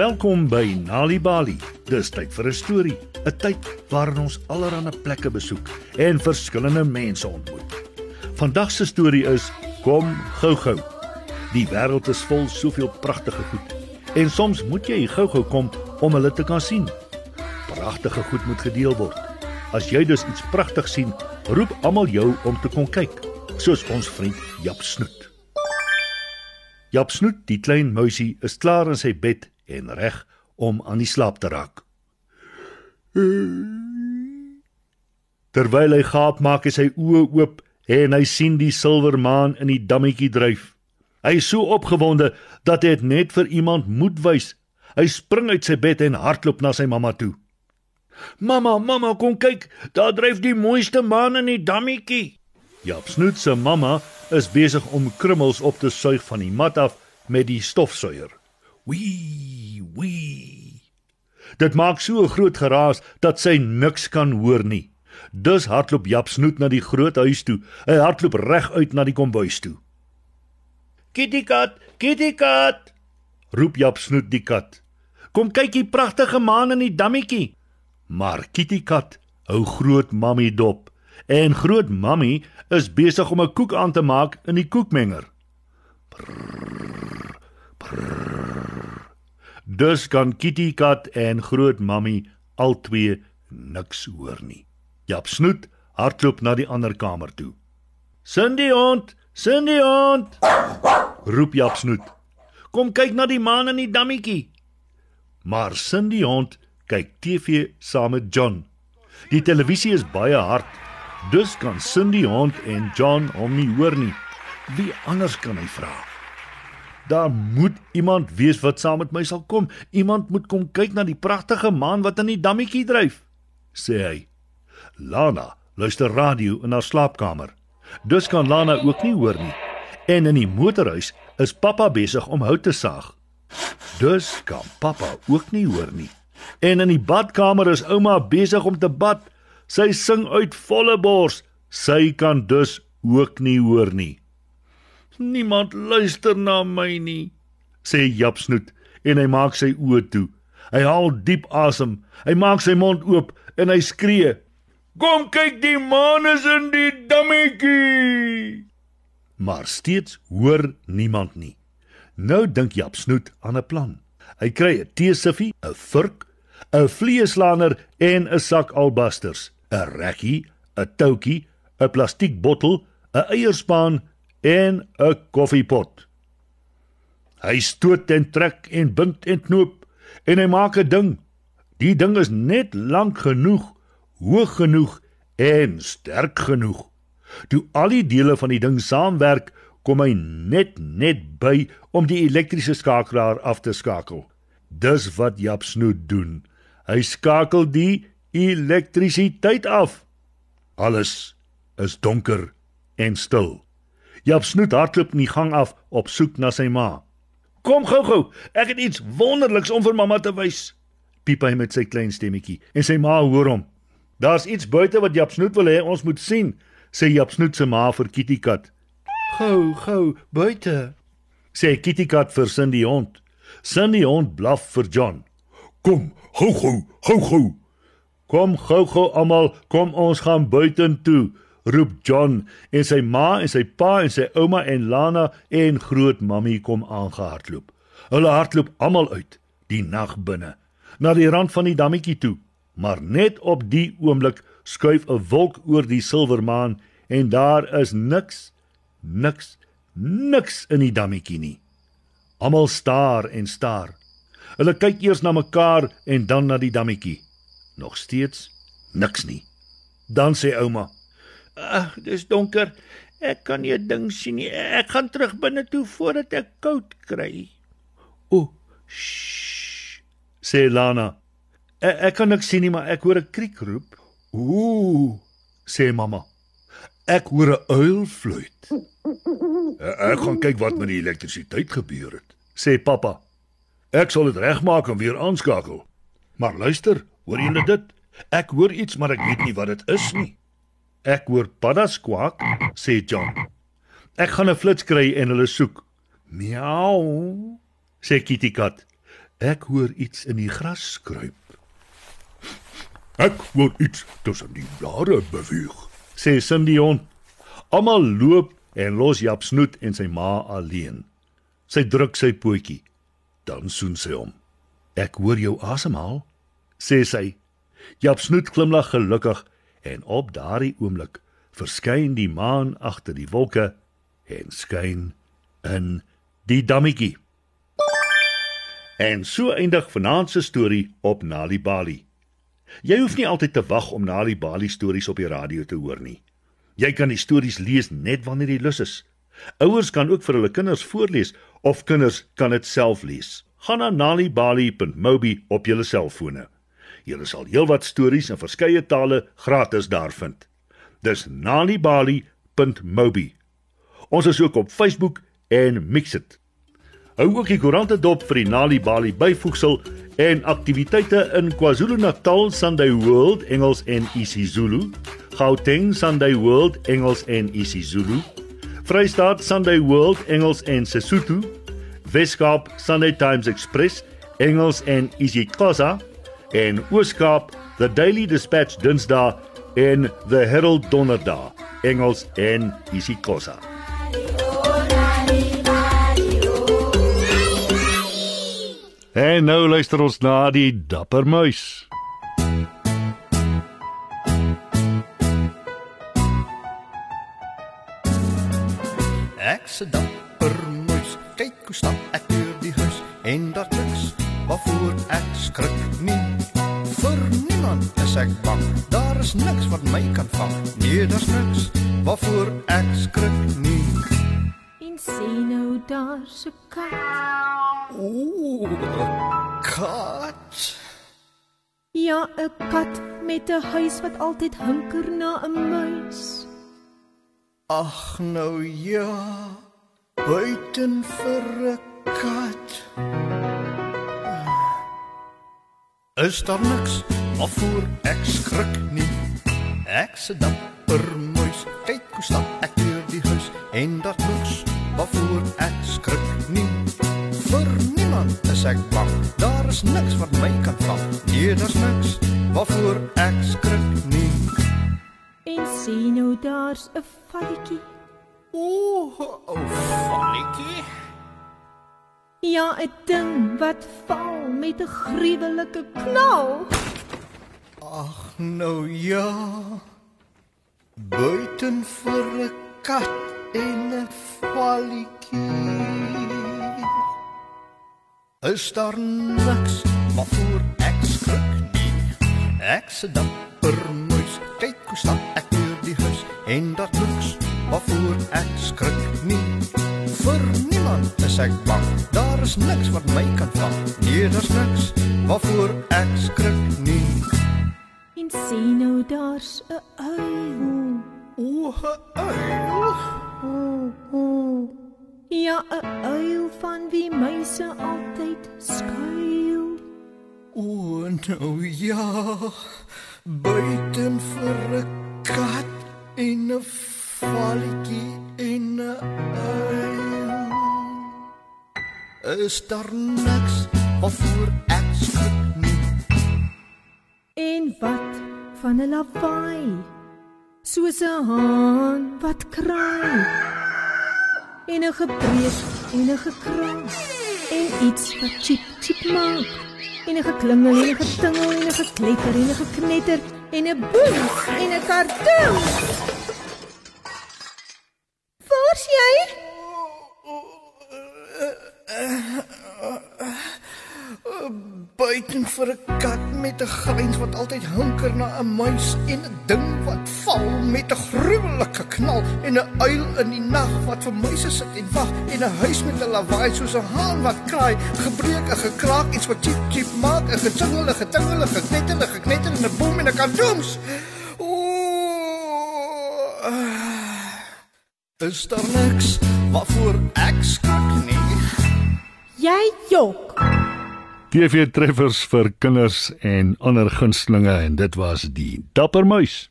Welkom by Nali Bali. Dis tyd vir 'n storie, 'n tyd waarin ons allerlei plekke besoek en verskillende mense ontmoet. Vandag se storie is Kom gou-gou. Die wêreld is vol soveel pragtige goed en soms moet jy gou-gou kom om hulle te kan sien. Pragtige goed moet gedeel word. As jy dus iets pragtig sien, roep almal jou om te kom kyk, soos ons vriend Jap Snoet. Jap Snoet, die klein muisie, is klaar in sy bed en reg om aan die slaap te raak. Terwyl hy gaap, maak hy sy oë oop en hy sien die silwermaan in die dammetjie dryf. Hy is so opgewonde dat hy net vir iemand moet wys. Hy spring uit sy bed en hardloop na sy mamma toe. "Mamma, mamma, kom kyk, daar dryf die mooiste maan in die dammetjie." Jap Snoet se mamma is besig om krummels op te suig van die mat af met die stofsuier. Wee, wee. Dit maak so 'n groot geraas dat sy niks kan hoor nie. Dus hardloop Jap Snoet na die groot huis toe. Hy hardloop reg uit na die kombuis toe. Kitty kat, kitty kat, roep Jap Snoet die kat. Kom kyk hier pragtige maan in die dammetjie. Maar kitty kat hou groot mammie dop en groot mammie is besig om 'n koek aan te maak in die koekmenger. Prrr, prrr. Dus kan Kitty Kat en groot mammie albei niks hoor nie. Jap snoet hardloop na die ander kamer toe. Cindy hond, Cindy hond. Roep Jap snoet. Kom kyk na die maan in die dammetjie. Maar Cindy hond kyk TV saam met John. Die televisie is baie hard Dus kan Cindy Hond en John hom nie hoor nie. Wie anders kan hy vra? Daar moet iemand wees wat saam met my sal kom. Iemand moet kom kyk na die pragtige maan wat in die dammetjie dryf, sê hy. Lana luister radio in haar slaapkamer. Dus kan Lana ook nie hoor nie. En in die motorhuis is pappa besig om hout te saag. Dus kan pappa ook nie hoor nie. En in die badkamer is ouma besig om te bad. Sy sing uit volle bors. Sy kan dus ook nie hoor nie. Niemand luister na my nie, sê Japsnoet en hy maak sy oë toe. Hy haal diep asem. Hy maak sy mond oop en hy skree: "Kom kyk, die maan is in die dammetjie!" Maar steeds hoor niemand nie. Nou dink Japsnoet aan 'n plan. Hy kry 'n teesiffie, 'n vurk, 'n vleeslaner en 'n sak albasters. 'n rekkie, 'n toutjie, 'n plastiekbottel, 'n eierspaan en 'n koffiepot. Hy stoot en trek en bind en knoop en hy maak 'n ding. Die ding is net lank genoeg, hoog genoeg en sterk genoeg. Toe al die dele van die ding saamwerk, kom hy net net by om die elektriese skakelaar af te skakel. Dis wat Jap Snoet doen. Hy skakel die elektrisiteit af. Alles is donker en stil. Jap snoet hardloop in die gang af op soek na sy ma. Kom gou-gou, ek het iets wonderliks om vir mamma te wys. Piep hy met sy klein stemmetjie en sy ma hoor hom. Daar's iets buite wat Jap snoet wil hê ons moet sien, sê Jap snoet se ma vir Kitty Kat. Gou, gou, buite. Sê Kitty Kat vir Cindy hond. Cindy hond blaf vir John. Kom, gou-gou, gou-gou. Kom gou-gou almal, kom ons gaan buitentoe, roep John en sy ma en sy pa en sy ouma en Lana en groot mammie kom aangehardloop. Hulle hardloop almal uit, die nag binne, na die rand van die dammetjie toe. Maar net op die oomblik skuif 'n wolk oor die silwermaan en daar is niks, niks, niks in die dammetjie nie. Almal staar en staar. Hulle kyk eers na mekaar en dan na die dammetjie. Nog steeds niks nie. Dan sê ouma: "Ag, dis donker. Ek kan nie 'n ding sien nie. Ek gaan terug binne toe voordat ek koud kry." "O, shh," sê Lana. Ek, "Ek kan niks sien nie, maar ek hoor 'n kriek roep." "Ooh," sê mamma. "Ek hoor 'n uil fluit." "Ek gaan kyk wat met die elektrisiteit gebeur het," sê pappa. "Ek sal dit regmaak en weer aanskakel." Maar luister, Hoor julle dit? Ek hoor iets, maar ek weet nie wat dit is nie. Ek hoor paddas kwak, sê John. Ek gaan 'n flits kry en hulle soek. Miau, sê Kitty Kat. Ek hoor iets in die gras kruip. Ek hoor iets tussen die blare beweeg, sê Cindy hond. Almal loop en los Jap snoet en sy ma alleen. Sy druk sy pootjie. Dan soen sy hom. Ek hoor jou asemhaal, sê sy. Jap snoet glimlag gelukkig en op daardie oomblik verskyn die maan agter die wolke en skyn in die dammetjie. En so eindig vanaand se storie op Nali Bali. Jy hoef nie altyd te wag om Nali Bali stories op die radio te hoor nie. Jy kan die stories lees net wanneer jy lus is. Ouers kan ook vir hulle kinders voorlees of kinders kan dit self lees. Gaan na nalibali.mobi op jou selfone. Jy sal heelwat stories in verskeie tale gratis daar vind. Dis nalibali.mobi. Ons is ook op Facebook en Mixit. Hou ook die koerante dop vir die Nali Bali byvoegsel en aktiwiteite in KwaZulu-Natal Sunday World Engels en isiZulu, Gauteng Sunday World Engels en isiZulu, Vrystaat Sunday World Engels en Sesotho, Weskaap Sunday Times Express Engels en isiXhosa en Ooskaap The Daily Dispatch Dinsdae en The Herald Donderdag Engels en isiXhosa. En nou luister ons na die dapper muis. Ek se dapper muis, kyk hoe stap ek deur die huis en daar niks waarvoor ek skrik nie. Vir niemand is ek bang. Daar is niks wat my kan vang. Nee, daar's niks waarvoor ek skrik nie. En sien nou daar se kat. Ooh, kat. Ja, 'n kat met 'n huis wat altyd hunker na 'n muis. Ag nou ja. Buiten vir 'n kat. Is daar niks waarvoor ek skrik nie? Ek se dapper muis, kyk hoe stap ek deur die huis en daar niks waarvoor ek skrik nie vir niemand is ek bang. Daar is niks wat my kan vang. Nee, daar's niks waarvoor ek skrik nie. En sien nou daar's 'n valletjie. Ooh, 'n valletjie. Ja, 'n ding wat val met 'n gruwelike knal. Ag nou ja. Buiten vir 'n kat en 'n valletjie. Is daar niks waarvoor ek skrik nie? Ek se dapper muis, kyk hoe stap ek deur die huis en daar niks waarvoor ek skrik nie. Vir niemand is ek bang. Daar is niks wat my kan vang. Nee, daar's niks waarvoor ek skrik nie. En sien nou daar's 'n uil. O, 'n uil. O, o. Ja, 'n uil van wie muise altyd skuil. O, nou ja. Buiten vir 'n kat en 'n valletjie Is daar niks waarvoor ek skrik nie? En wat van 'n lawaai? Soos 'n haan wat kraai en 'n gebreek en 'n gekraak en iets wat chip chip maak en 'n geklingel en 'n getingel en 'n gekletter en 'n geknetter en 'n boem en 'n kartoon. Waar's jy? Buiten vir 'n kat met 'n grens wat altyd hunker na 'n muis en 'n ding wat val met 'n gruwelike knal en 'n uil in die nag wat vir muise sit en wag en 'n huis met 'n lawaai soos 'n haan wat kraai, gebreek, 'n gekraak, iets wat chip chip maak, 'n 'n geknetter, 'n geknetter en 'n boom en 'n kantooms. Ooh. Is daar niks waarvoor ek skrik nie? Jy jok. TV treffers vir kinders en ander gunstlinge en dit was die Dapper Muis.